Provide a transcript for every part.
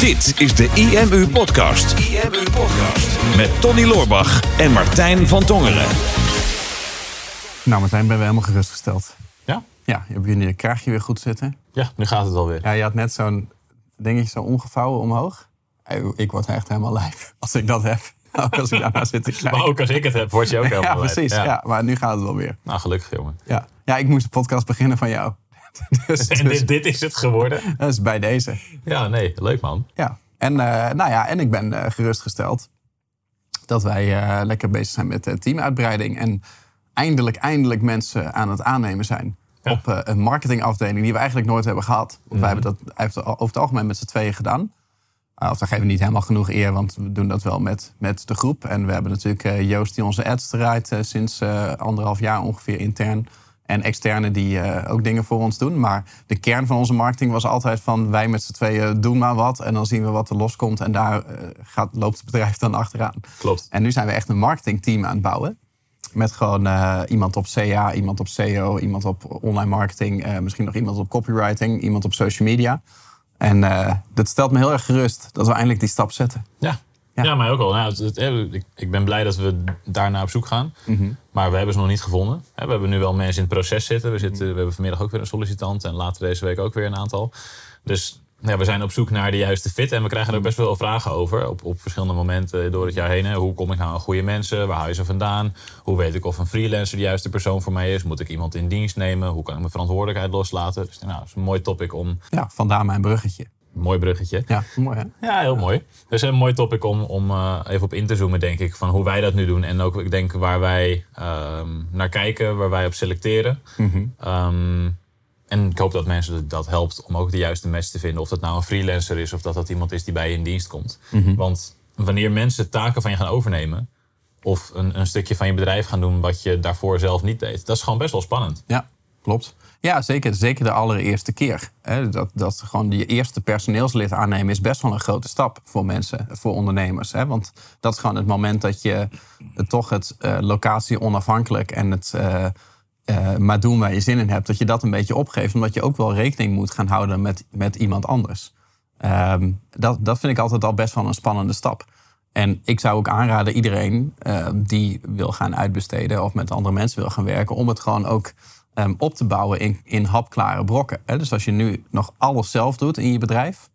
Dit is de IMU Podcast. IMU Podcast. Met Tony Loorbach en Martijn van Tongeren. Nou, Martijn, ben we helemaal gerustgesteld. Ja? Ja, je hebt je kraagje weer goed zitten. Ja, nu gaat het alweer. Ja, je had net zo'n dingetje zo omgevouwen omhoog. Ik word echt helemaal lijf als ik dat heb. Ook als ik daarna zit te kijken. Maar ook als ik het heb, word je ook helemaal Ja, precies. Ja. maar nu gaat het wel weer. Nou, gelukkig jongen. Ja. ja, ik moest de podcast beginnen van jou. dus, En dit, dit is het geworden. dat is bij deze. Ja, nee, leuk man. Ja. En, eh, nou ja, en ik ben eh, gerustgesteld dat wij eh, lekker bezig zijn met teamuitbreiding. En eindelijk, eindelijk mensen aan het aannemen zijn. Ja. Op een marketingafdeling die we eigenlijk nooit hebben gehad. Want wij hebben dat over het algemeen met z'n tweeën gedaan. Of daar geven we niet helemaal genoeg eer, want we doen dat wel met, met de groep. En we hebben natuurlijk Joost die onze ads draait sinds anderhalf jaar ongeveer intern. En externe die eh, ook dingen voor ons doen. Maar de kern van onze marketing was altijd van wij met z'n tweeën doen maar wat. En dan zien we wat er loskomt. En daar eh, gaat, loopt het bedrijf dan achteraan. Klopt. En nu zijn we echt een marketingteam aan het bouwen. Met gewoon eh, iemand op CA, iemand op SEO, iemand op online marketing, misschien nog iemand op copywriting, iemand op social media. En dat stelt me heel erg gerust dat we eindelijk die stap zetten. Ja. Ja. Ja, mij ook al. Nou, het, het- ik, ik ben blij dat we daarna op zoek gaan. Maar we hebben ze nog niet gevonden. We hebben nu wel mensen in het proces zitten. We, zitten, we hebben vanmiddag ook weer een sollicitant. En later deze week ook weer een aantal. Dus ja, we zijn op zoek naar de juiste fit. En we krijgen er ook best wel vragen over. Op, op verschillende momenten door het jaar heen. Hè. Hoe kom ik nou aan goede mensen? Waar haal je ze vandaan? Hoe weet ik of een freelancer de juiste persoon voor mij is? Moet ik iemand in dienst nemen? Hoe kan ik mijn verantwoordelijkheid loslaten? Dus nou, dat is een mooi topic om... Ja, vandaar mijn bruggetje. Mooi bruggetje. Ja, mooi hè? Ja, heel mooi. Dus een mooi topic om, om eh, even op in te zoomen, denk ik. Van hoe wij dat nu doen. En ook, ik denk, waar wij ehm, naar kijken, waar wij op selecteren. Ehm, en ik hoop dat mensen dat helpt om ook de juiste match te vinden. Of dat nou een freelancer is of dat dat iemand is die bij je in dienst komt. Want wanneer mensen taken van je gaan overnemen. Of een, een stukje van je bedrijf gaan doen wat je daarvoor zelf niet deed. Dat is gewoon best wel spannend. Ja, klopt. Ja, zeker. Zeker de allereerste keer. Dat, dat gewoon je eerste personeelslid aannemen is best wel een grote stap voor mensen, voor ondernemers. Want dat is gewoon het moment dat je eh, toch het eh, locatie onafhankelijk en het eh, maar doen waar je zin in hebt, dat je dat een beetje opgeeft. Omdat je ook wel rekening moet gaan houden met, met iemand anders. Ehm, dat, dat vind ik altijd al best wel een spannende stap. En ik zou ook aanraden iedereen die wil gaan uitbesteden of met andere mensen wil gaan werken, om het gewoon ook ehm, op te bouwen in, in hapklare brokken. Hè? Dus als je nu nog alles zelf doet in je bedrijf,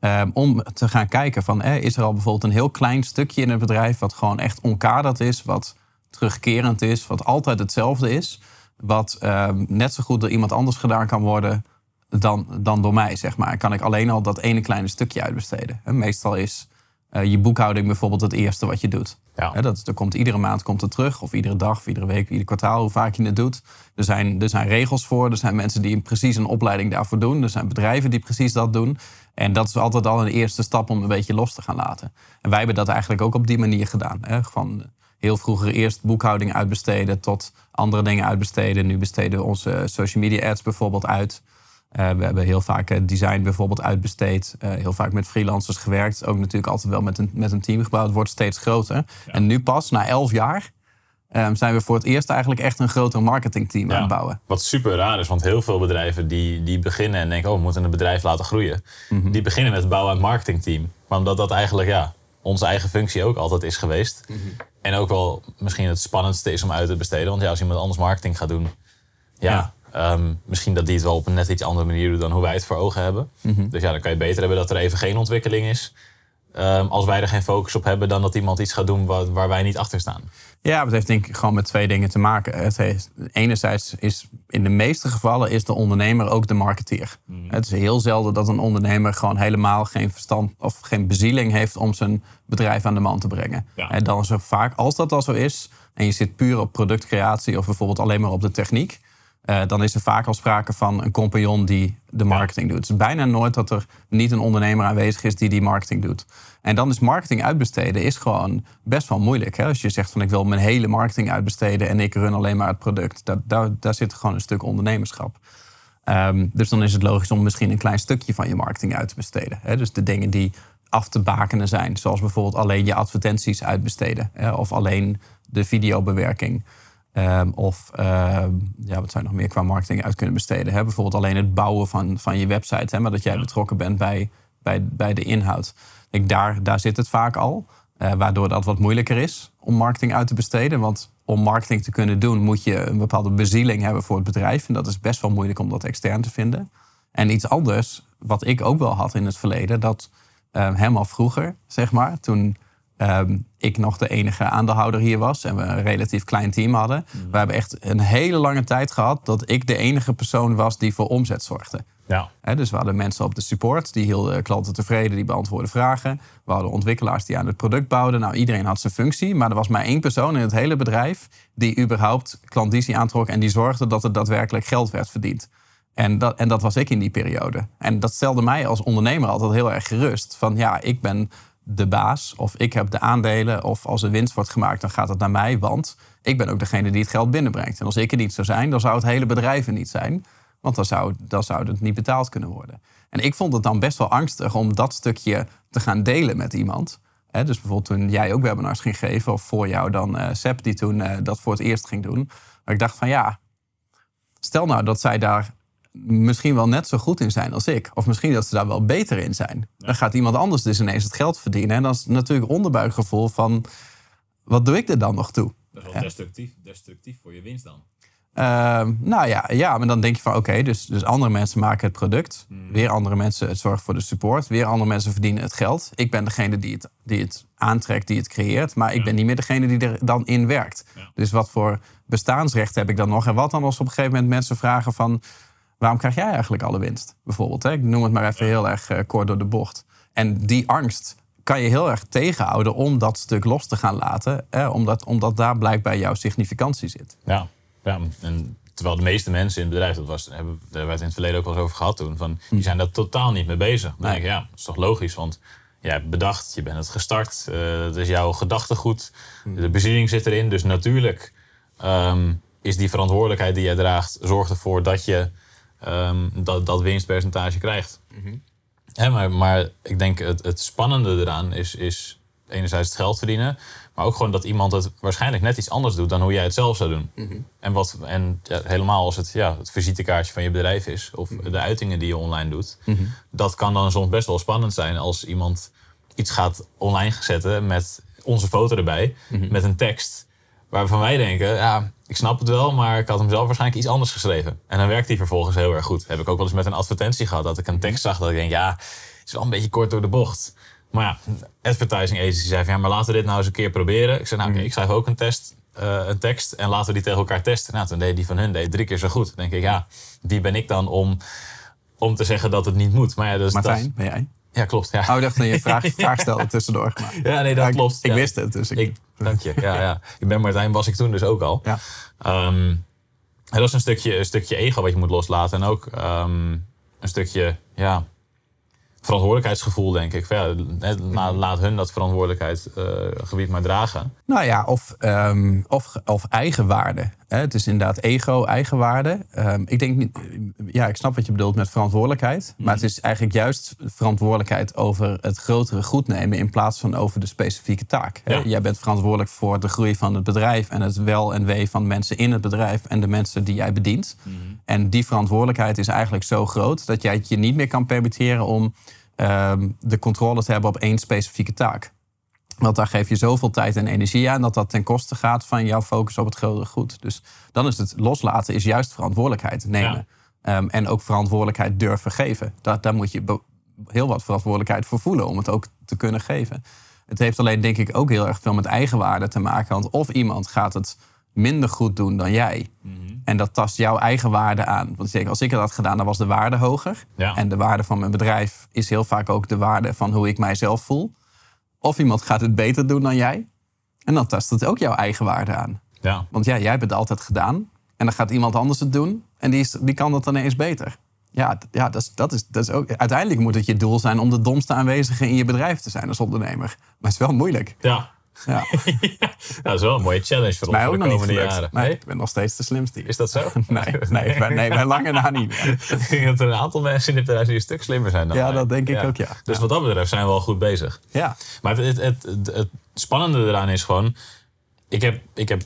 ehm, om te gaan kijken van eh, is er al bijvoorbeeld een heel klein stukje in het bedrijf wat gewoon echt onkaderd is, wat terugkerend is, wat altijd hetzelfde is, wat ehm, net zo goed door iemand anders gedaan kan worden dan, dan door mij, zeg maar. Kan ik alleen al dat ene kleine stukje uitbesteden. En meestal is eh, je boekhouding bijvoorbeeld het eerste wat je doet. Ja. Dat, er komt iedere maand komt het terug, of iedere dag, of iedere week, ieder kwartaal, hoe vaak je het doet. Er zijn, er zijn regels voor, er zijn mensen die precies een opleiding daarvoor doen. Er zijn bedrijven die precies dat doen. En dat is altijd al een eerste stap om een beetje los te gaan laten. En wij hebben dat eigenlijk ook op die manier gedaan. Hè? Van heel vroeger eerst boekhouding uitbesteden tot andere dingen uitbesteden. Nu besteden we onze social media ads bijvoorbeeld uit. Eh, we hebben heel vaak eh, design bijvoorbeeld uitbesteed. Eh, heel vaak met freelancers gewerkt. Ook natuurlijk altijd wel met een, met een team gebouwd. Het wordt steeds groter. En nu pas, na elf jaar, eh, zijn we voor het eerst eigenlijk echt een groter marketingteam aan het bouwen. Wat super raar is, want heel veel bedrijven die, die beginnen en denken... oh, we moeten een bedrijf laten groeien. Mhm. Die beginnen met het bouwen aan het marketingteam. Maar omdat dat eigenlijk ja, onze eigen functie ook altijd is geweest. Mhm. En ook wel misschien het spannendste is om uit te besteden. Want ja, als iemand anders marketing gaat doen... ja, Ja. Ehm, misschien dat die het wel op een net iets andere manier doet... dan hoe wij het voor ogen hebben. Mhm. Dus ja, dan kan je beter hebben dat er even geen ontwikkeling is... ehm, als wij er geen focus op hebben, dan dat iemand iets gaat doen waar, waar wij niet achter staan. Ja, het heeft denk ik gewoon met twee dingen te maken. Het heeft, enerzijds is in de meeste gevallen is de ondernemer ook de marketeer. Het is heel zelden dat een ondernemer gewoon helemaal geen verstand of geen bezieling heeft om zijn bedrijf aan de man te brengen. Ja. En dan is er vaak, als dat al zo is, en je zit puur op productcreatie of bijvoorbeeld alleen maar op de techniek, eh, dan is er vaak al sprake van een compagnon die de marketing doet. Het is bijna nooit dat er niet een ondernemer aanwezig is die die marketing doet. En dan is marketing uitbesteden is gewoon best wel moeilijk. Hè? Als je zegt van ik wil mijn hele marketing uitbesteden en ik run alleen maar het product. Daar, daar, daar zit gewoon een stuk ondernemerschap. Ehm, dus dan is het logisch om misschien een klein stukje van je marketing uit te besteden. Hè? Dus de dingen die af te bakenen zijn. Zoals bijvoorbeeld alleen je advertenties uitbesteden. Hè? Of alleen de videobewerking. Ehm, of ehm, ja, wat zou je nog meer qua marketing uit kunnen besteden? Hè? Bijvoorbeeld alleen het bouwen van, van je website. Hè? Maar dat jij betrokken bent bij, bij, bij de inhoud. Ik daar, daar zit het vaak al. Eh, waardoor dat wat moeilijker is om marketing uit te besteden. Want om marketing te kunnen doen moet je een bepaalde bezieling hebben voor het bedrijf. En dat is best wel moeilijk om dat extern te vinden. En iets anders, wat ik ook wel had in het verleden, dat uh, helemaal vroeger, zeg maar, toen Ehm, ik nog de enige aandeelhouder hier was en we een relatief klein team hadden. Mhm. We hebben echt een hele lange tijd gehad dat ik de enige persoon was die voor omzet zorgde. Ja. dus we hadden mensen op de support, die hielden klanten tevreden, die beantwoorden vragen. We hadden ontwikkelaars die aan het product bouwden. Nou, iedereen had zijn functie, maar er was maar één persoon in het hele bedrijf die überhaupt klandizie aantrok en die zorgde dat er daadwerkelijk geld werd verdiend. En dat, en dat was ik in die periode. En dat stelde mij als ondernemer altijd heel erg gerust. Van ja, ik ben de baas of ik heb de aandelen of als er winst wordt gemaakt, dan gaat het naar mij, want ik ben ook degene die het geld binnenbrengt. En als ik er niet zou zijn, dan zou het hele bedrijf er niet zijn, want dan zou, dan zou het niet betaald kunnen worden. En ik vond het dan best wel angstig om dat stukje te gaan delen met iemand. dus bijvoorbeeld toen jij ook webinars ging geven, of voor jou dan uh, Seb die toen uh, dat voor het eerst ging doen. Maar ik dacht van ja, stel nou dat zij daar misschien wel net zo goed in zijn als ik. Of misschien dat ze daar wel beter in zijn. Dan gaat iemand anders dus ineens het geld verdienen. En dan is het natuurlijk onderbuikgevoel van... wat doe ik er dan nog toe? Dat is wel destructief, destructief voor je winst dan. Uh, nou ja, ja, maar dan denk je van oké, dus, dus andere mensen maken het product. Hmm. Weer andere mensen zorgen voor de support. Weer andere mensen verdienen het geld. Ik ben degene die het, die het aantrekt, die het creëert. Maar ik ben niet meer degene die er dan in werkt. Dus wat voor bestaansrecht heb ik dan nog? En wat dan als op een gegeven moment mensen vragen van waarom krijg jij eigenlijk alle winst? Bijvoorbeeld, hè? ik noem het maar even heel erg uh, kort door de bocht. En die angst kan je heel erg tegenhouden om dat stuk los te gaan laten. Hè? Omdat, omdat daar blijkbaar jouw significantie zit. Ja, ja en terwijl de meeste mensen in het bedrijf, dat was, hebben, daar hebben we het in het verleden ook wel eens over gehad toen, van, die hm. zijn daar totaal niet mee bezig. Dan denk ik, ja, dat is toch logisch, want je hebt bedacht, je bent het gestart, uh, het is jouw gedachtegoed, hm. de bezieling zit erin. Dus natuurlijk ehm, is die verantwoordelijkheid die jij draagt, zorgt ervoor dat je um, dat, dat winstpercentage krijgt. Mm maar, maar ik denk het, het spannende eraan is, is enerzijds het geld verdienen, maar ook gewoon dat iemand het waarschijnlijk net iets anders doet dan hoe jij het zelf zou doen. Mhm. En, wat, en ja, helemaal als het ja, het visitekaartje van je bedrijf is, of mhm. de uitingen die je online doet, mhm. dat kan dan soms best wel spannend zijn als iemand iets gaat online zetten met onze foto erbij, met een tekst, waarvan wij denken, ja, ik snap het wel, maar ik had hem zelf waarschijnlijk iets anders geschreven. En dan werkt hij vervolgens heel erg goed. Heb ik ook wel eens met een advertentie gehad dat ik een tekst zag dat ik denk, ja, is wel een beetje kort door de bocht. Maar ja, advertising agency zei van ja, maar laten we dit nou eens een keer proberen. Ik zei, nou, oké, ik schrijf ook een test, uh, een tekst en laten we die tegen elkaar testen. Nou, toen deed die van hun deed drie keer zo goed. Dan denk ik, ja, wie ben ik dan om, om te zeggen dat het niet moet? Maar ja, dus Martijn, dat, ben jij? Ja, klopt. Ja. Oh, ik dacht dat je vraag, vraag stelde tussendoor. Maar. Ja, nee, dat klopt. Ik, wist het, dus ik... Dank je. Ja, ja. Ik ben Martijn, was ik toen dus ook al. Ja. Um, dat is een stukje, een stukje ego wat je moet loslaten. En ook um, een stukje, ja, verantwoordelijkheidsgevoel, denk ik. Ja, laat hun dat verantwoordelijkheidsgebied uh, maar dragen. Nou ja, of, um, of, of eigenwaarde. Het is inderdaad ego, eigenwaarde. Um, ik denk niet, ja, ik snap wat je bedoelt met verantwoordelijkheid. Maar het is eigenlijk juist verantwoordelijkheid over het grotere goed nemen in plaats van over de specifieke taak. Ja. Jij bent verantwoordelijk voor de groei van het bedrijf en het wel en wee van mensen in het bedrijf en de mensen die jij bedient. Mhm. En die verantwoordelijkheid is eigenlijk zo groot dat jij het je niet meer kan permitteren om Ehm, de controle te hebben op één specifieke taak. Want daar geef je zoveel tijd en energie aan dat dat ten koste gaat van jouw focus op het grotere goed. Dus dan is het loslaten, is juist verantwoordelijkheid nemen. Ehm, en ook verantwoordelijkheid durven geven. Daar, daar moet je heel wat verantwoordelijkheid voor voelen om het ook te kunnen geven. Het heeft alleen denk ik ook heel erg veel met eigenwaarde te maken. Want of iemand gaat het minder goed doen dan jij. Mhm. En dat tast jouw eigen waarde aan. Want zeker als ik het had gedaan, dan was de waarde hoger. En de waarde van mijn bedrijf is heel vaak ook de waarde van hoe ik mijzelf voel. Of iemand gaat het beter doen dan jij. En dan tast het ook jouw eigen waarde aan. Ja. Want ja, jij hebt het altijd gedaan. En dan gaat iemand anders het doen. En die, is, die kan dat dan eens beter. Ja, ja dat, is, dat, is, dat is ook. Uiteindelijk moet het je doel zijn om de domste aanwezige in je bedrijf te zijn als ondernemer. Maar het is wel moeilijk. Ja, ja. dat is wel een mooie challenge voor ons voor de komende jaren. Nee, ik ben nog steeds de slimste. Is dat zo? nee, nee, ben, nee, lange na niet. ik denk dat er een aantal mensen in dit bedrijf een stuk slimmer zijn dan Ja, dat denk ik ook, ja. Dus wat dat betreft zijn we al goed bezig. Ja. Maar het, het, het, het spannende eraan is gewoon... Ik heb, ik heb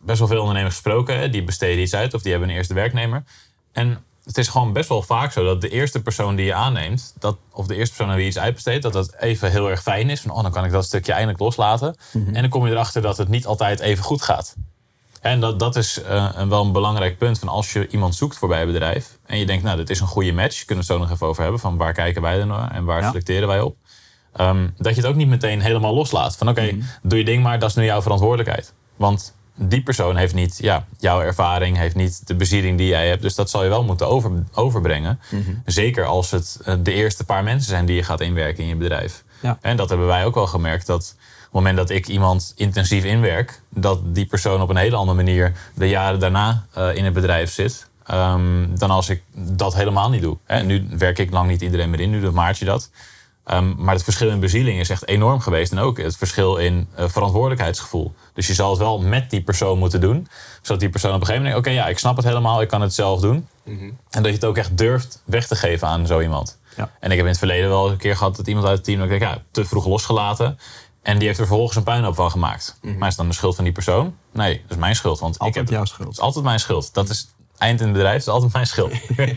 best wel veel ondernemers gesproken. Die besteden iets uit of die hebben een eerste werknemer. En het is gewoon best wel vaak zo dat de eerste persoon die je aanneemt, dat, of de eerste persoon aan wie je iets uitbesteedt, dat dat even heel erg fijn is. Van, oh, dan kan ik dat stukje eindelijk loslaten. En dan kom je erachter dat het niet altijd even goed gaat. En dat, dat is eh, een, wel een belangrijk punt. Van als je iemand zoekt voor bij een bedrijf. En je denkt, nou, dit is een goede match. Kunnen we het zo nog even over hebben. Van waar kijken wij dan naar en waar Ja. selecteren wij op. Ehm, dat je het ook niet meteen helemaal loslaat. Van oké, doe je ding maar, dat is nu jouw verantwoordelijkheid. Want die persoon heeft niet ja, jouw ervaring, heeft niet de beziering die jij hebt. Dus dat zal je wel moeten over, overbrengen. Zeker als het eh, de eerste paar mensen zijn die je gaat inwerken in je bedrijf. Ja. En dat hebben wij ook wel gemerkt. Dat op het moment dat ik iemand intensief inwerk, dat die persoon op een hele andere manier de jaren daarna eh, in het bedrijf zit. ehm, dan als ik dat helemaal niet doe. Hè, nu werk ik lang niet iedereen meer in, nu doet Maartje dat. Ehm, maar het verschil in bezieling is echt enorm geweest. En ook het verschil in eh, verantwoordelijkheidsgevoel. Dus je zal het wel met die persoon moeten doen. Zodat die persoon op een gegeven moment denkt... oké, ja, ik snap het helemaal, ik kan het zelf doen. En dat je het ook echt durft weg te geven aan zo iemand. Ja. En ik heb in het verleden wel een keer gehad dat iemand uit het team... dat ik denk, ja, te vroeg losgelaten. En die heeft er vervolgens een puinhoop van gemaakt. Maar is het dan de schuld van die persoon? Nee, dat is mijn schuld. Want Altijd ik heb jouw het, schuld. Het is altijd mijn schuld. Dat is eind in het bedrijf, is altijd mijn schuld. en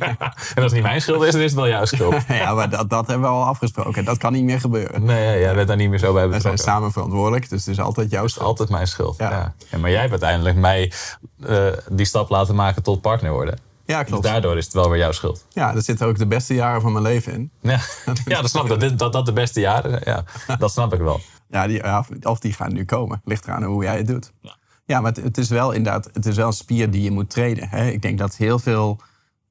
als het niet mijn schuld is, dan is het wel jouw schuld. Ja, maar dat, dat hebben we al afgesproken. Dat kan niet meer gebeuren. Nee, jij bent daar niet meer zo bij We zijn betrokken. samen verantwoordelijk, dus het is altijd jouw Het is schuld. altijd mijn schuld. Ja. Ja. Ja, maar jij hebt uiteindelijk mij eh, die stap laten maken tot partner worden. Ja, Dus klopt. daardoor is het wel weer jouw schuld. Ja, er zitten ook de beste jaren van mijn leven in. Ja, ja dat snap ik. Dat, dat dat de beste jaren Ja, dat snap ik wel. Ja, die, ja, of die gaan nu komen. Ligt eraan hoe jij het doet. Ja. Ja, maar het, is wel inderdaad het is wel een spier die je moet trainen. Hè? Ik denk dat heel veel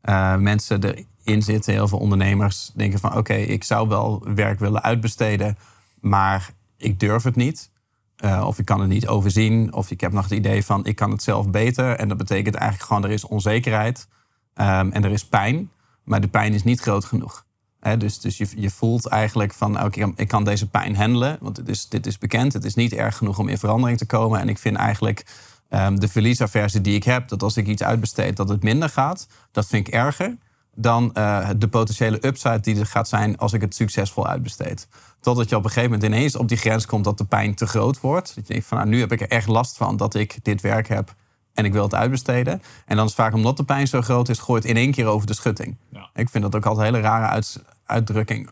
eh, mensen erin zitten, heel veel ondernemers denken van... oké, ik zou wel werk willen uitbesteden, maar ik durf het niet. Eh, of ik kan het niet overzien. Of ik heb nog het idee van, ik kan het zelf beter. En dat betekent eigenlijk gewoon, er is onzekerheid ehm, en er is pijn. Maar de pijn is niet groot genoeg. Dus dus je, je voelt eigenlijk van, oké, ik kan- ik kan deze pijn handelen. Want dit is, dit is bekend. Het is niet erg genoeg om in verandering te komen. En ik vind eigenlijk ehm, de verliesaversie die ik heb... dat als ik iets uitbesteed, dat het minder gaat. Dat vind ik erger dan eh, de potentiële upside die er gaat zijn... als ik het succesvol uitbesteed. Totdat je op een gegeven moment ineens op die grens komt... dat de pijn te groot wordt. Dat je denkt van, nou, nu heb ik er echt last van dat ik dit werk heb... en ik wil het uitbesteden. En dan is het vaak omdat de pijn zo groot is... gooit in één keer over de schutting. Ja. Ik vind dat ook altijd een hele rare uit- uitdrukking.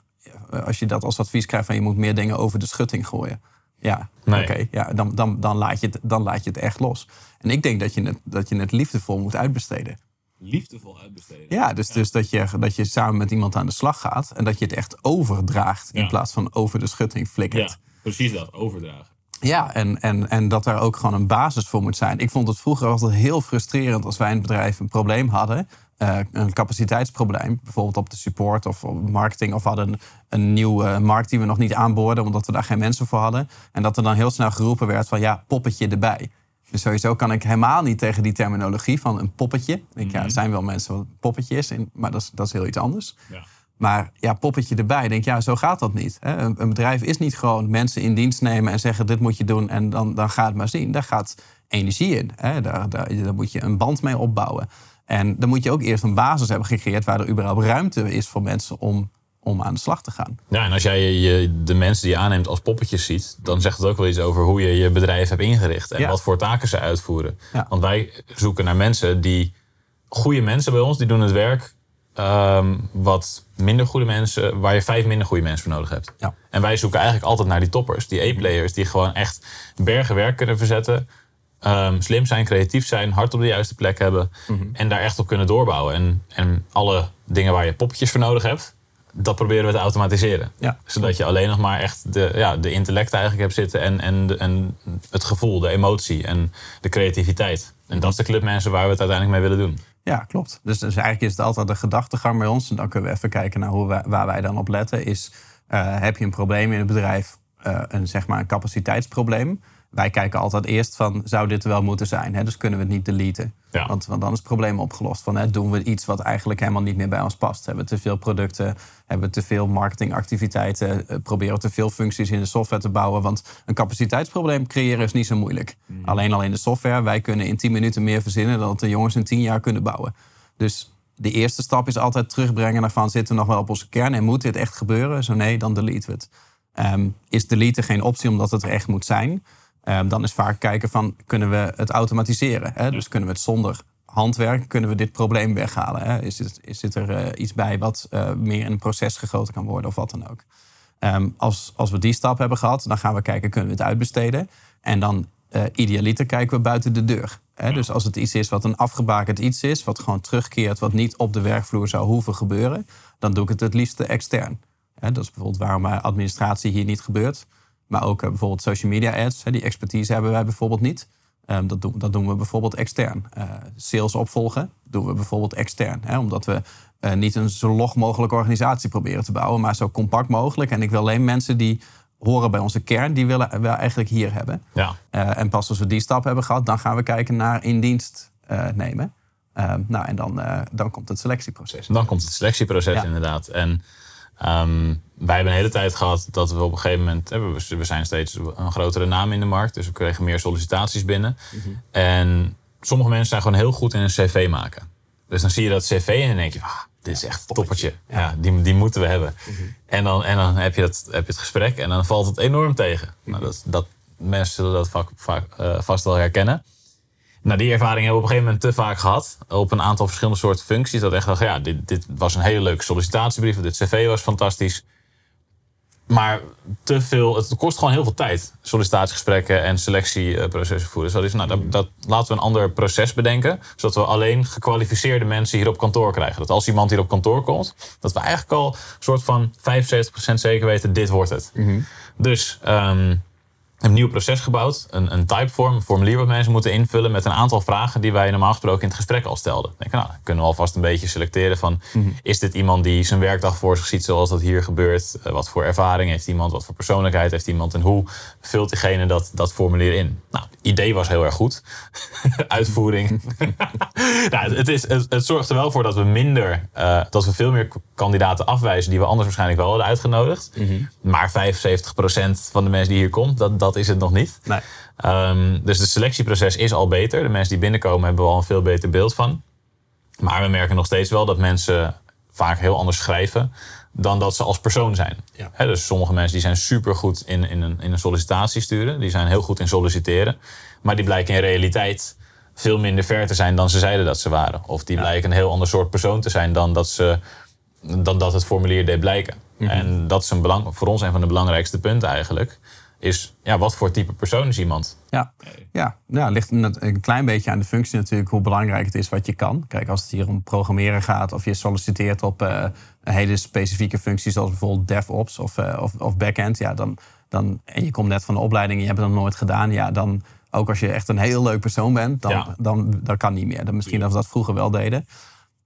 Als je dat als advies krijgt van je moet meer dingen over de schutting gooien. Ja, Nee. oké. ja, dan, dan, dan, laat je het, dan laat je het echt los. En ik denk dat je het, dat je het liefdevol moet uitbesteden. Liefdevol uitbesteden. Ja, dus, dus dat, je, dat je samen met iemand aan de slag gaat... en dat je het echt overdraagt in Ja. plaats van over de schutting flikkert. precies dat. Overdragen. Ja, en, en, en dat daar ook gewoon een basis voor moet zijn. Ik vond het vroeger altijd heel frustrerend als wij in het bedrijf een probleem hadden. Eh, een capaciteitsprobleem, bijvoorbeeld op de support of op marketing. Of hadden een, een nieuwe eh, markt die we nog niet aanboorden, omdat we daar geen mensen voor hadden. En dat er dan heel snel geroepen werd van ja, poppetje erbij. Dus sowieso kan ik helemaal niet tegen die terminologie van een poppetje. Ik denk, ja, er zijn wel mensen wat een poppetje is, maar dat is, dat is heel iets anders. Ja. Maar ja, poppetje erbij. Denk ja, zo gaat dat niet. Hè? Een, een bedrijf is niet gewoon mensen in dienst nemen en zeggen: dit moet je doen en dan, dan ga het maar zien. Daar gaat energie in. Hè? Daar, daar, daar moet je een band mee opbouwen. En dan moet je ook eerst een basis hebben gecreëerd waar er überhaupt ruimte is voor mensen om, om aan de slag te gaan. Ja, en als jij je, de mensen die je aanneemt als poppetjes ziet, dan zegt het ook wel iets over hoe je je bedrijf hebt ingericht en Ja. wat voor taken ze uitvoeren. Ja. Want wij zoeken naar mensen die, goede mensen bij ons, die doen het werk ehm, wat minder goede mensen, waar je vijf minder goede mensen voor nodig hebt. Ja. En wij zoeken eigenlijk altijd naar die toppers, die A-players, die gewoon echt bergen werk kunnen verzetten. Ehm, slim zijn, creatief zijn, hard op de juiste plek hebben. Mhm. En daar echt op kunnen doorbouwen. En, en alle dingen waar je poppetjes voor nodig hebt, dat proberen we te automatiseren. Ja. Zodat je alleen nog maar echt de, ja, de intellect eigenlijk hebt zitten. En, en, en het gevoel, de emotie en de creativiteit. En dat is de club mensen waar we het uiteindelijk mee willen doen. Ja, klopt. Dus, dus eigenlijk is het altijd de gedachtegang bij ons. En dan kunnen we even kijken naar hoe wij, waar wij dan op letten. Is, eh, heb je een probleem in het bedrijf, eh, een, zeg maar een capaciteitsprobleem? Wij kijken altijd eerst van, zou dit er wel moeten zijn? Hè? Dus kunnen we het niet deleten? Ja. Want, want dan is het probleem opgelost. Van, hè, doen we iets wat eigenlijk helemaal niet meer bij ons past? Hebben we te veel producten? Hebben we te veel marketingactiviteiten? Eh, proberen we te veel functies in de software te bouwen? Want een capaciteitsprobleem creëren is niet zo moeilijk. Alleen al in de software. Wij kunnen in 10 minuten meer verzinnen dan dat de jongens in 10 jaar kunnen bouwen. Dus de eerste stap is altijd terugbrengen naar van zitten we nog wel op onze kern en moet dit echt gebeuren? Zo nee, dan delete we het. Ehm, is deleten geen optie omdat het er echt moet zijn? Ehm, dan is vaak kijken van kunnen we het automatiseren? Hè? Dus kunnen we het zonder handwerk kunnen we dit probleem weghalen? Hè? Is, is zit er eh, iets bij wat eh, meer in een proces gegoten kan worden of wat dan ook? Ehm, als, als we die stap hebben gehad, dan gaan we kijken, kunnen we het uitbesteden? En dan uh, idealiter kijken we buiten de deur. Hè? Dus als het iets is wat een afgebakend iets is, wat gewoon terugkeert, wat niet op de werkvloer zou hoeven gebeuren, dan doe ik het het liefst extern. Hè? Dat is bijvoorbeeld waarom administratie hier niet gebeurt. Maar ook bijvoorbeeld social media ads, die expertise hebben wij bijvoorbeeld niet. Ehm, dat, doen, dat doen we bijvoorbeeld extern. Uh, sales opvolgen doen we bijvoorbeeld extern. Hè, omdat we uh, niet een zo log mogelijke organisatie proberen te bouwen, maar zo compact mogelijk. En ik wil alleen mensen die horen bij onze kern, die willen we eigenlijk hier hebben. Ja. En pas als we die stap hebben gehad, dan gaan we kijken naar in dienst nemen. Ehm, nou, en dan, dan komt het selectieproces. Dan komt het selectieproces ja. inderdaad. En Um, wij hebben een hele tijd gehad dat we op een gegeven moment. We zijn steeds een grotere naam in de markt. Dus we kregen meer sollicitaties binnen. Mhm. En sommige mensen zijn gewoon heel goed in een cv maken. Dus dan zie je dat cv en dan denk je, ah, dit is echt een toppertje. Ja, die, die moeten we hebben. Mhm. en, dan, en dan heb je, dat, heb je het gesprek en dan valt het enorm tegen. Nou, mhm. dat, dat, mensen zullen dat vaak, vaak, uh, vast wel herkennen. Nou, die ervaring hebben we op een gegeven moment te vaak gehad. Op een aantal verschillende soorten functies. Dat echt dacht, ja, dit, dit was een hele leuke sollicitatiebrief. Dit cv was fantastisch. Maar te veel, het kost gewoon heel veel tijd. Sollicitatiegesprekken en selectieprocessen voeren. Dus dat is, nou, dat, dat, laten we een ander proces bedenken. Zodat we alleen gekwalificeerde mensen hier op kantoor krijgen. Dat als iemand hier op kantoor komt, dat we eigenlijk al een soort van 75% zeker weten, dit wordt het. Mm Dus um, een nieuw proces gebouwd. Een, een typeform, een formulier wat mensen moeten invullen met een aantal vragen die wij normaal gesproken in het gesprek al stelden. Denk, nou, dan kunnen we alvast een beetje selecteren van mhm. is dit iemand die zijn werkdag voor zich ziet zoals dat hier gebeurt? Uh, wat voor ervaring heeft iemand? Wat voor persoonlijkheid heeft iemand? En hoe vult diegene dat, dat formulier in? Nou, het idee was heel erg goed. Uitvoering. nou, het, is, het, zorgt er wel voor dat we minder, uh, dat we veel meer kandidaten afwijzen die we anders waarschijnlijk wel hadden uitgenodigd. Mm Maar 75% van de mensen die hier komt, dat, dat is het nog niet. Nee. Um, dus het selectieproces is al beter. De mensen die binnenkomen hebben we al een veel beter beeld van. Maar we merken nog steeds wel dat mensen vaak heel anders schrijven dan dat ze als persoon zijn. Ja. dus sommige mensen die zijn supergoed in, in, een, in een sollicitatie sturen. Die zijn heel goed in solliciteren. Maar die blijken in realiteit veel minder ver te zijn dan ze zeiden dat ze waren. Of die blijken een heel ander soort persoon te zijn dan dat, ze, dan dat het formulier deed blijken. Mhm. En dat is een belang, voor ons een van de belangrijkste punten eigenlijk is ja, wat voor type persoon is iemand? Ja, ja. ja ligt een klein beetje aan de functie natuurlijk hoe belangrijk het is wat je kan. Kijk, als het hier om programmeren gaat of je solliciteert op uh, hele specifieke functies zoals bijvoorbeeld DevOps of, uh, of, of backend, ja, dan, dan, en je komt net van de opleiding en je hebt het nog nooit gedaan, ja, dan ook als je echt een heel leuk persoon bent, dan, dan, dan, dan kan niet meer. Dan misschien dat we dat vroeger wel deden.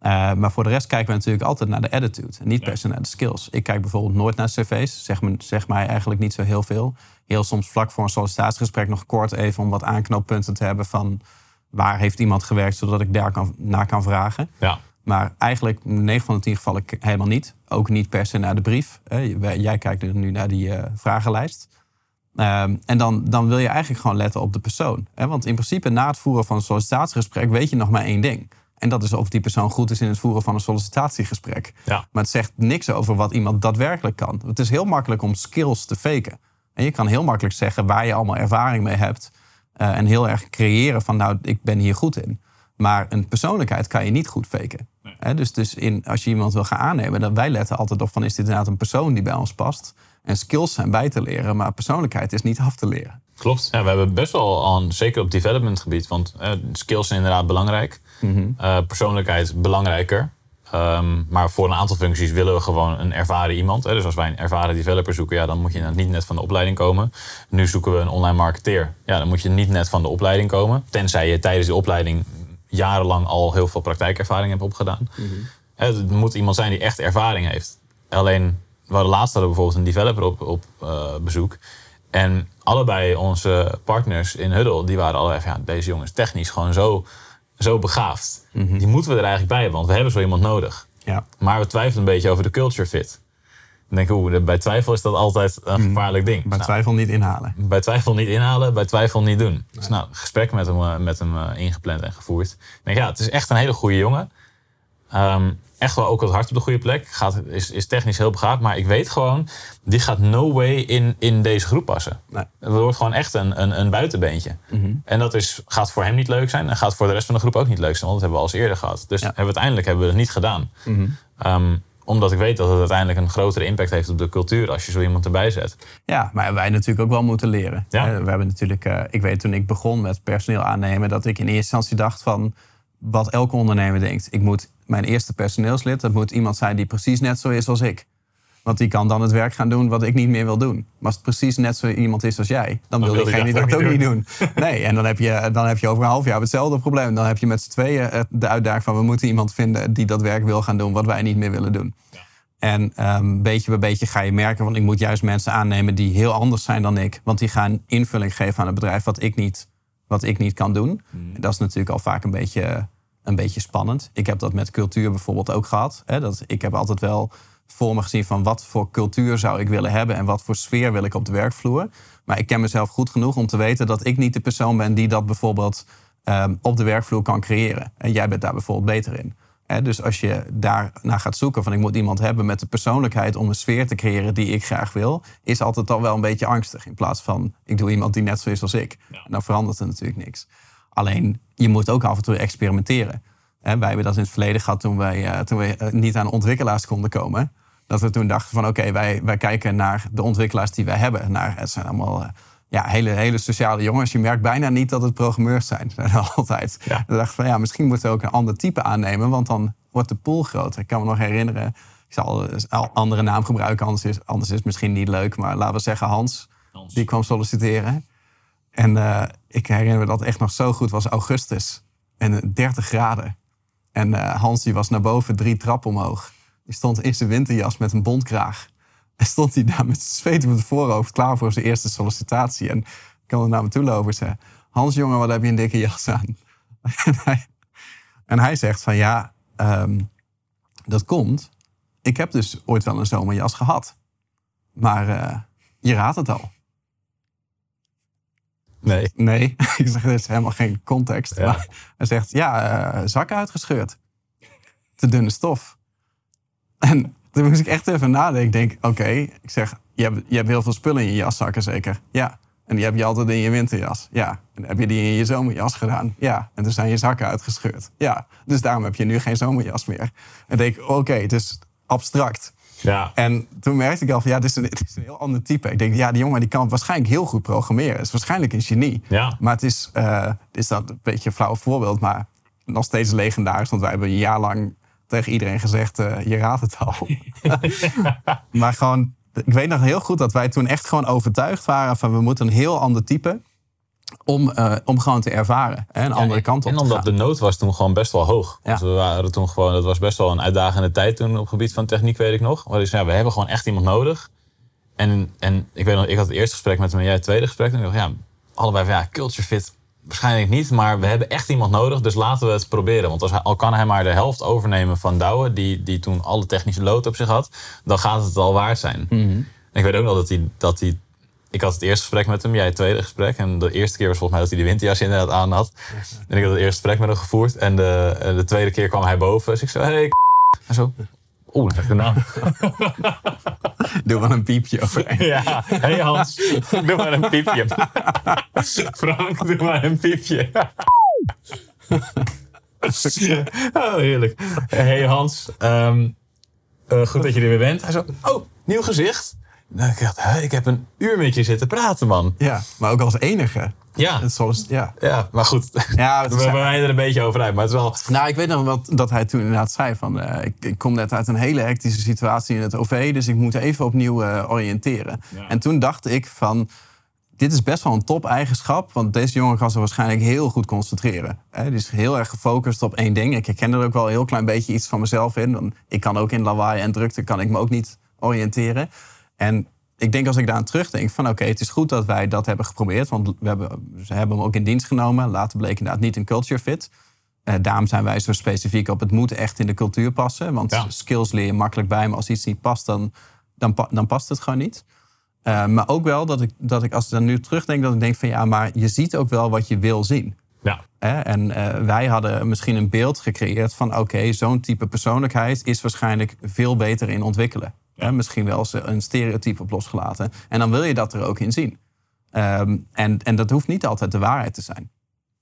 Uh, maar voor de rest kijken we natuurlijk altijd naar de attitude. En niet per se naar de skills. Ik kijk bijvoorbeeld nooit naar cv's. Zeg, me, zeg mij eigenlijk niet zo heel veel. Heel soms vlak voor een sollicitatiegesprek nog kort even om wat aanknooppunten te hebben van waar heeft iemand gewerkt, zodat ik daar kan, naar kan vragen. Ja. Maar eigenlijk 9 van de 10 gevallen helemaal niet. Ook niet per se naar de brief. Jij kijkt nu naar die uh, vragenlijst. Um, en dan, dan wil je eigenlijk gewoon letten op de persoon. Want in principe na het voeren van een sollicitatiegesprek weet je nog maar één ding. En dat is of die persoon goed is in het voeren van een sollicitatiegesprek. Ja. Maar het zegt niks over wat iemand daadwerkelijk kan. Het is heel makkelijk om skills te faken. En je kan heel makkelijk zeggen waar je allemaal ervaring mee hebt. Uh, en heel erg creëren van nou, ik ben hier goed in. Maar een persoonlijkheid kan je niet goed faken. Nee. dus dus in, als je iemand wil gaan aannemen, dan wij letten altijd op van is dit inderdaad een persoon die bij ons past. En skills zijn bij te leren, maar persoonlijkheid is niet af te leren. Klopt. Ja, we hebben best wel aan, zeker op development gebied, want eh, skills zijn inderdaad belangrijk. Mm persoonlijkheid belangrijker. Ehm, maar voor een aantal functies willen we gewoon een ervaren iemand. Hè. Dus als wij een ervaren developer zoeken, ja, dan moet je niet net van de opleiding komen. Nu zoeken we een online marketeer. Ja, dan moet je niet net van de opleiding komen. Tenzij je tijdens de opleiding jarenlang al heel veel praktijkervaring hebt opgedaan. Mm Het moet iemand zijn die echt ervaring heeft. Alleen, we hadden laatst hadden bijvoorbeeld een developer op, op uh, bezoek. En allebei onze partners in Huddle, die waren allebei van ja, deze jongen is technisch gewoon zo, zo begaafd. Mhm. Die moeten we er eigenlijk bij hebben, want we hebben zo iemand nodig. Ja. Maar we twijfelen een beetje over de culture fit. Dan denk ik, oeh, bij twijfel is dat altijd een mhm. gevaarlijk ding. Bij nou, twijfel niet inhalen. Bij twijfel niet inhalen, bij twijfel niet doen. Dus nou, gesprek met hem, eh, met hem uh, ingepland en gevoerd. Ik denk, ja, het is echt een hele goede jongen. Ehm, echt wel ook het hart op de goede plek. Gaat, is, is technisch heel begaafd. Maar ik weet gewoon, die gaat no way in, in deze groep passen. Nee. Het wordt gewoon echt een, een, een buitenbeentje. En dat is, gaat voor hem niet leuk zijn. En gaat voor de rest van de groep ook niet leuk zijn. Want dat hebben we al eens eerder gehad. Dus Ja. hebben we uiteindelijk hebben we het niet gedaan. Ehm, omdat ik weet dat het uiteindelijk een grotere impact heeft op de cultuur als je zo iemand erbij zet. Ja, maar wij natuurlijk ook wel moeten leren. Ja. Eh, we hebben natuurlijk, eh, ik weet toen ik begon met personeel aannemen, dat ik in eerste instantie dacht van wat elke ondernemer denkt. Ik moet mijn eerste personeelslid, dat moet iemand zijn die precies net zo is als ik. Want die kan dan het werk gaan doen wat ik niet meer wil doen. Maar als het precies net zo iemand is als jij, dan, wil wil die diegene dat dat ook niet doen. Nee, en dan heb, je, dan heb je over een half jaar hetzelfde probleem. Dan heb je met z'n tweeën eh, de uitdaging van we moeten iemand vinden die dat werk wil gaan doen wat wij niet meer willen doen. En ehm, beetje bij beetje ga je merken, want ik moet juist mensen aannemen die heel anders zijn dan ik. Want die gaan invulling geven aan het bedrijf wat ik niet, wat ik niet kan doen. En dat is natuurlijk al vaak een beetje, een beetje spannend. Ik heb dat met cultuur bijvoorbeeld ook gehad. Hè, dat, ik heb altijd wel voor me gezien van wat voor cultuur zou ik willen hebben en wat voor sfeer wil ik op de werkvloer. Maar ik ken mezelf goed genoeg om te weten dat ik niet de persoon ben die dat bijvoorbeeld ehm, op de werkvloer kan creëren. En jij bent daar bijvoorbeeld beter in. Dus als je daarna gaat zoeken van ik moet iemand hebben met de persoonlijkheid om een sfeer te creëren die ik graag wil, is altijd al wel een beetje angstig. In plaats van ik doe iemand die net zo is als ik. En dan verandert er natuurlijk niks. Alleen je moet ook af en toe experimenteren. Hè, wij hebben dat in het verleden gehad toen wij, eh, toen wij eh, niet aan ontwikkelaars konden komen. Dat we toen dachten van oké, wij, wij kijken naar de ontwikkelaars die wij hebben. Naar, het zijn allemaal eh, ja, hele, hele sociale jongens. Je merkt bijna niet dat het programmeurs zijn. altijd. Ja. We dachten van ja, misschien moeten we ook een ander type aannemen. Want dan wordt de pool groter. Ik kan me nog herinneren. Ik zal een andere naam gebruiken, anders is, anders is het misschien niet leuk. Maar laten we zeggen Hans, Hans. die kwam solliciteren. En ik herinner me dat echt nog zo goed was augustus. En eh, 30 graden. En eh, Hans die was naar boven drie trappen omhoog. Die stond in zijn winterjas met een bontkraag. En stond hij daar met zweet op het voorhoofd klaar voor zijn eerste sollicitatie. En ik kwam er naar me toe lopen en zei... Hans jongen, wat heb je een dikke jas aan? en, hij, en hij zegt van ja, ehm, dat komt. Ik heb dus ooit wel een zomerjas gehad. Maar eh, je raadt het al. Nee. Nee, ik zeg, er is helemaal geen context. Ja. Maar hij zegt, ja, eh, zakken uitgescheurd. Te dunne stof. En toen moest ik echt even nadenken. Ik denk, oké, ik zeg, je hebt, je hebt heel veel spullen in je jaszakken zeker? Ja. En die heb je altijd in je winterjas? Ja. En heb je die in je zomerjas gedaan? Ja. En toen zijn je zakken uitgescheurd? Ja. Dus daarom heb je nu geen zomerjas meer. En denk ik, oké, het is abstract. Ja. En toen merkte ik al van ja, dit is, een, dit is een heel ander type. Ik denk, ja, die jongen die kan waarschijnlijk heel goed programmeren. Het is waarschijnlijk een genie. Ja. Maar het is, eh, is dat een beetje een flauw voorbeeld, maar nog steeds legendarisch. Want wij hebben een jaar lang tegen iedereen gezegd, eh, je raadt het al. maar gewoon, ik weet nog heel goed dat wij toen echt gewoon overtuigd waren van we moeten een heel ander type om, eh, om gewoon te ervaren. Hè, een andere kant op En te omdat gaan. de nood was toen gewoon best wel hoog. Ja. Dus we waren toen gewoon, dat was best wel een uitdagende tijd toen op het gebied van techniek, weet ik nog. Maar dus, ja, we hebben gewoon echt iemand nodig. En, en ik weet nog, ik had het eerste gesprek met hem en jij het tweede gesprek. En ik dacht, ja, allebei van ja, culture fit waarschijnlijk niet. Maar we hebben echt iemand nodig, dus laten we het proberen. Want als hij, al kan hij maar de helft overnemen van Douwe, die, die toen alle technische lood op zich had, dan gaat het al waard zijn. En ik weet ook nog dat hij, dat hij ik had het eerste gesprek met hem, jij het tweede gesprek. En de eerste keer was volgens mij dat hij de winterjas inderdaad aan had. En ik had het eerste gesprek met hem gevoerd. En de, eh, de tweede keer kwam hij boven. Dus ik zei, hey, en zo. Oeh, dat is de naam. Doe wel een piepje over. Ja, hey Hans, doe maar een piepje. Frank, doe maar een piepje. Oh, heerlijk. Hey Hans, ehm, eh, goed dat je er weer bent. Hij zo, oh, nieuw gezicht. Nou, ik dacht, hè, ik heb een uur met je zitten praten, man. Ja, maar ook als enige. Ja, ja. ja maar goed. Ja, het We wijden er een beetje over uit, maar het is wel... Nou, ik weet nog wat, dat hij toen inderdaad zei van... eh, ik, ik kom net uit een hele hectische situatie in het OV... dus ik moet even opnieuw eh, oriënteren. Ja. En toen dacht ik van... dit is best wel een top-eigenschap... want deze jongen kan zich waarschijnlijk heel goed concentreren. Hè? Die is heel erg gefocust op één ding. Ik herken er ook wel een heel klein beetje iets van mezelf in. Want ik kan ook in lawaai en drukte kan ik me ook niet oriënteren. En ik denk als ik daaraan terugdenk van oké, het is goed dat wij dat hebben geprobeerd. Want we hebben, ze hebben hem ook in dienst genomen. Later bleek inderdaad niet een culture fit. Eh, daarom zijn wij zo specifiek op het moet echt in de cultuur passen. Want Ja. skills leer je makkelijk bij, maar als iets niet past, dan, dan, dan past het gewoon niet. Eh, maar ook wel dat ik, dat ik als ik dan nu terugdenk, dat ik denk van ja, maar je ziet ook wel wat je wil zien. Ja. En eh, wij hadden misschien een beeld gecreëerd van... oké, zo'n type persoonlijkheid is waarschijnlijk veel beter in ontwikkelen. Hè? Misschien wel een stereotype op losgelaten. En dan wil je dat er ook in zien. Ehm, en, en dat hoeft niet altijd de waarheid te zijn.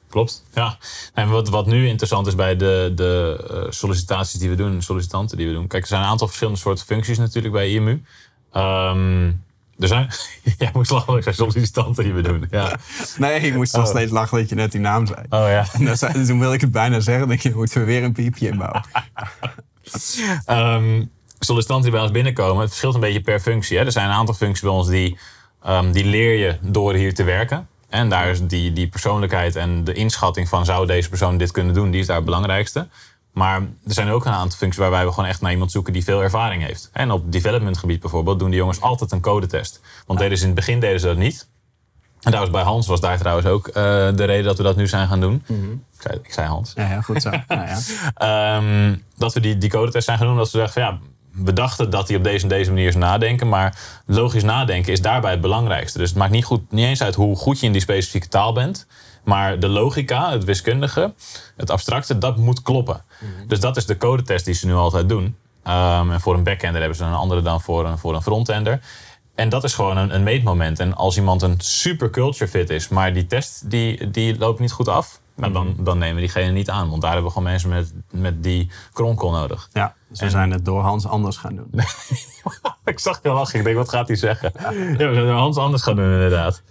Klopt, ja. En wat, wat nu interessant is bij de, de eh, sollicitaties die we doen, sollicitanten die we doen. Kijk, er zijn een aantal verschillende soorten functies natuurlijk bij IMU. Ehm, er zijn, jij moest lachen, ik zei sollicitanten die we doen. Ja. Nee, ik moest nog steeds lachen dat je net die naam zei. Oh ja. En dan zei- toen wilde ik het bijna zeggen. denk je, moeten we weer een piepje inbouwen. Ehm, sollicitanten die bij ons binnenkomen, het verschilt een beetje per functie. Hè. Er zijn een aantal functies bij ons die, ehm, die leer je door hier te werken. En daar is die, die persoonlijkheid en de inschatting van zou deze persoon dit kunnen doen, die is daar het belangrijkste. Maar er zijn ook een aantal functies waarbij we gewoon echt naar iemand zoeken die veel ervaring heeft. En op developmentgebied bijvoorbeeld doen die jongens altijd een codetest. Want deden ze in het begin deden ze dat niet. En daar was bij Hans was daar trouwens ook eh, de reden dat we dat nu zijn gaan doen. ik, zei, ik zei Hans. Ja, ja goed zo. Nou ja. Ehm, dat we die, die codetest zijn gaan doen. Dat ze zeggen van ja, we dachten dat hij op deze en deze manier is nadenken. Maar logisch nadenken is daarbij het belangrijkste. Dus het maakt niet, goed, niet eens uit hoe goed je in die specifieke taal bent. Maar de logica, het wiskundige, het abstracte, dat moet kloppen. Dus dat is de codetest die ze nu altijd doen. Ehm, en voor een backender hebben ze een andere dan voor een, voor een frontender. En dat is gewoon een, een meetmoment. En als iemand een super culture fit is, maar die test die, die loopt niet goed af, nou, dan, dan nemen we diegene niet aan. Want daar hebben we gewoon mensen met, met die kronkel nodig. ja, dus we zijn het door Hans anders gaan doen. ik zag je lachen. Ik denk, wat gaat hij zeggen? Ja, we zijn er Hans anders gaan doen, inderdaad.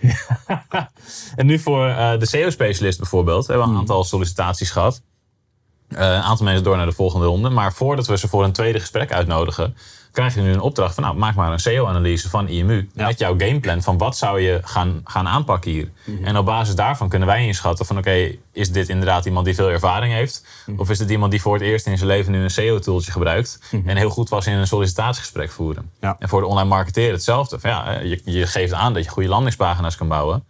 en nu voor eh, de SEO-specialist bijvoorbeeld. We hebben een aantal sollicitaties gehad. Eh, een aantal mensen door naar de volgende ronde. Maar voordat we ze voor een tweede gesprek uitnodigen... krijg je nu een opdracht van... nou, maak maar een SEO-analyse van IMU. Ja. Met jouw gameplan van wat zou je gaan, gaan aanpakken hier. En op basis daarvan kunnen wij inschatten van... oké, is dit inderdaad iemand die veel ervaring heeft? Of is dit iemand die voor het eerst in zijn leven nu een SEO-tooltje gebruikt... en heel goed was in een sollicitatiegesprek voeren? Ja. En voor de online marketeer hetzelfde. Van, ja, eh, je, je geeft aan dat je goede landingspagina's kan bouwen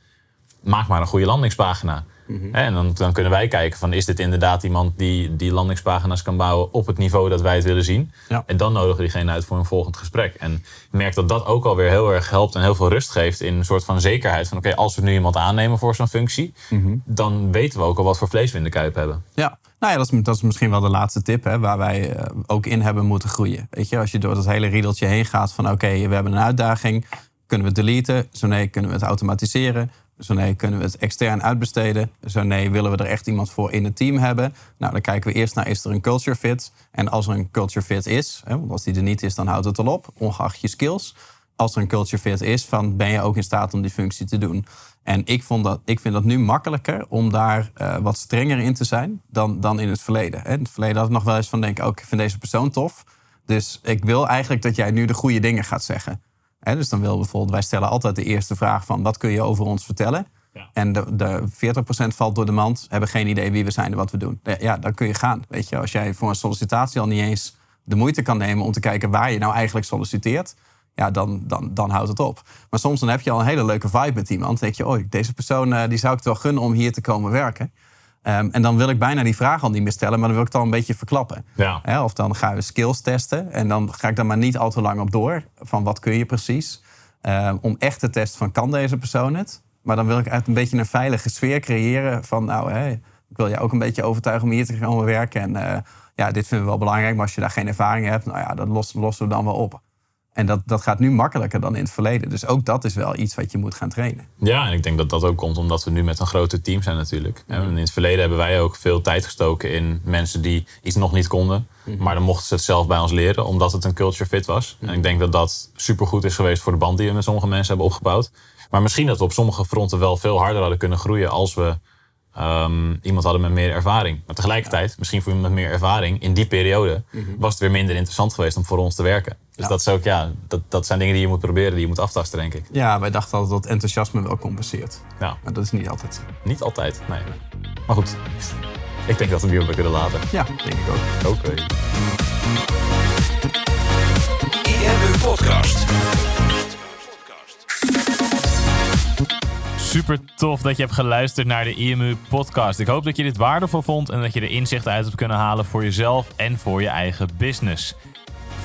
maak maar een goede landingspagina. Hè, En dan, dan kunnen wij kijken van is dit inderdaad iemand die die landingspagina's kan bouwen op het niveau dat wij het willen zien. Ja. En dan nodigen we diegene uit voor een volgend gesprek. En ik merk dat dat ook alweer heel erg helpt en heel veel rust geeft in een soort van zekerheid. Van oké, als we nu iemand aannemen voor zo'n functie, dan weten we ook al wat voor vlees we in de kuip hebben. Ja, nou ja, dat is, dat is misschien wel de laatste tip hè, waar wij eh, ook in hebben moeten groeien. Weet je, als je door dat hele riedeltje heen gaat van oké, we hebben een uitdaging, kunnen we het deleten? Zo nee, kunnen we het automatiseren? Zo nee, kunnen we het extern uitbesteden? Zo nee, willen we er echt iemand voor in het team hebben? Nou, dan kijken we eerst naar is er een culture fit? En als er een culture fit is, hè, want als die er niet is, dan houdt het al op, ongeacht je skills. Als er een culture fit is, van ben je ook in staat om die functie te doen? En ik, vond dat, ik vind dat nu makkelijker om daar eh, wat strenger in te zijn dan, dan in het verleden. hè. In het verleden had ik nog wel eens van denken, oh, ik vind deze persoon tof. Dus ik wil eigenlijk dat jij nu de goede dingen gaat zeggen. Dus dan wil bijvoorbeeld, wij stellen altijd de eerste vraag van wat kun je over ons vertellen? Ja. En de, de 40% valt door de mand, hebben geen idee wie we zijn en wat we doen. Ja, dan kun je gaan. Weet je, als jij voor een sollicitatie al niet eens de moeite kan nemen om te kijken waar je nou eigenlijk solliciteert, ja, dan, dan, dan houdt het op. Maar soms dan heb je al een hele leuke vibe met iemand. Dan denk je, oh, deze persoon eh, die zou ik wel gunnen om hier te komen werken. Ehm, en dan wil ik bijna die vraag al niet meer stellen, maar dan wil ik het al een beetje verklappen. Ja. Hè, of dan gaan we skills testen. En dan ga ik daar maar niet al te lang op door. Van wat kun je precies? Ehm, om echt te testen van kan deze persoon het? Maar dan wil ik uit een beetje een veilige sfeer creëren. Van nou, hè, ik wil je ook een beetje overtuigen om hier te komen werken. En eh, ja, dit vinden we wel belangrijk. Maar als je daar geen ervaring in hebt, nou ja, dat lossen, lossen we dan wel op. En dat, dat gaat nu makkelijker dan in het verleden. Dus ook dat is wel iets wat je moet gaan trainen. Ja, en ik denk dat dat ook komt omdat we nu met een groter team zijn natuurlijk. En in het verleden hebben wij ook veel tijd gestoken in mensen die iets nog niet konden. Maar dan mochten ze het zelf bij ons leren, omdat het een culture fit was. En ik denk dat dat supergoed is geweest voor de band die we met sommige mensen hebben opgebouwd. Maar misschien dat we op sommige fronten wel veel harder hadden kunnen groeien als we ehm, iemand hadden met meer ervaring. Maar tegelijkertijd, misschien voor iemand met meer ervaring, in die periode was het weer minder interessant geweest om voor ons te werken. Dus Ja. dat, is ook, ja, dat, dat zijn dingen die je moet proberen, die je moet aftasten, denk ik. Ja, wij dachten altijd dat enthousiasme wel compenseert. Ja. Maar dat is niet altijd. Niet altijd, nee. Maar goed, ik denk dat we die op kunnen laten. Ja, denk ik ook. Oké. IMU Podcast. Super tof dat je hebt geluisterd naar de IMU podcast. Ik hoop dat je dit waardevol vond en dat je er inzicht uit hebt kunnen halen voor jezelf en voor je eigen business.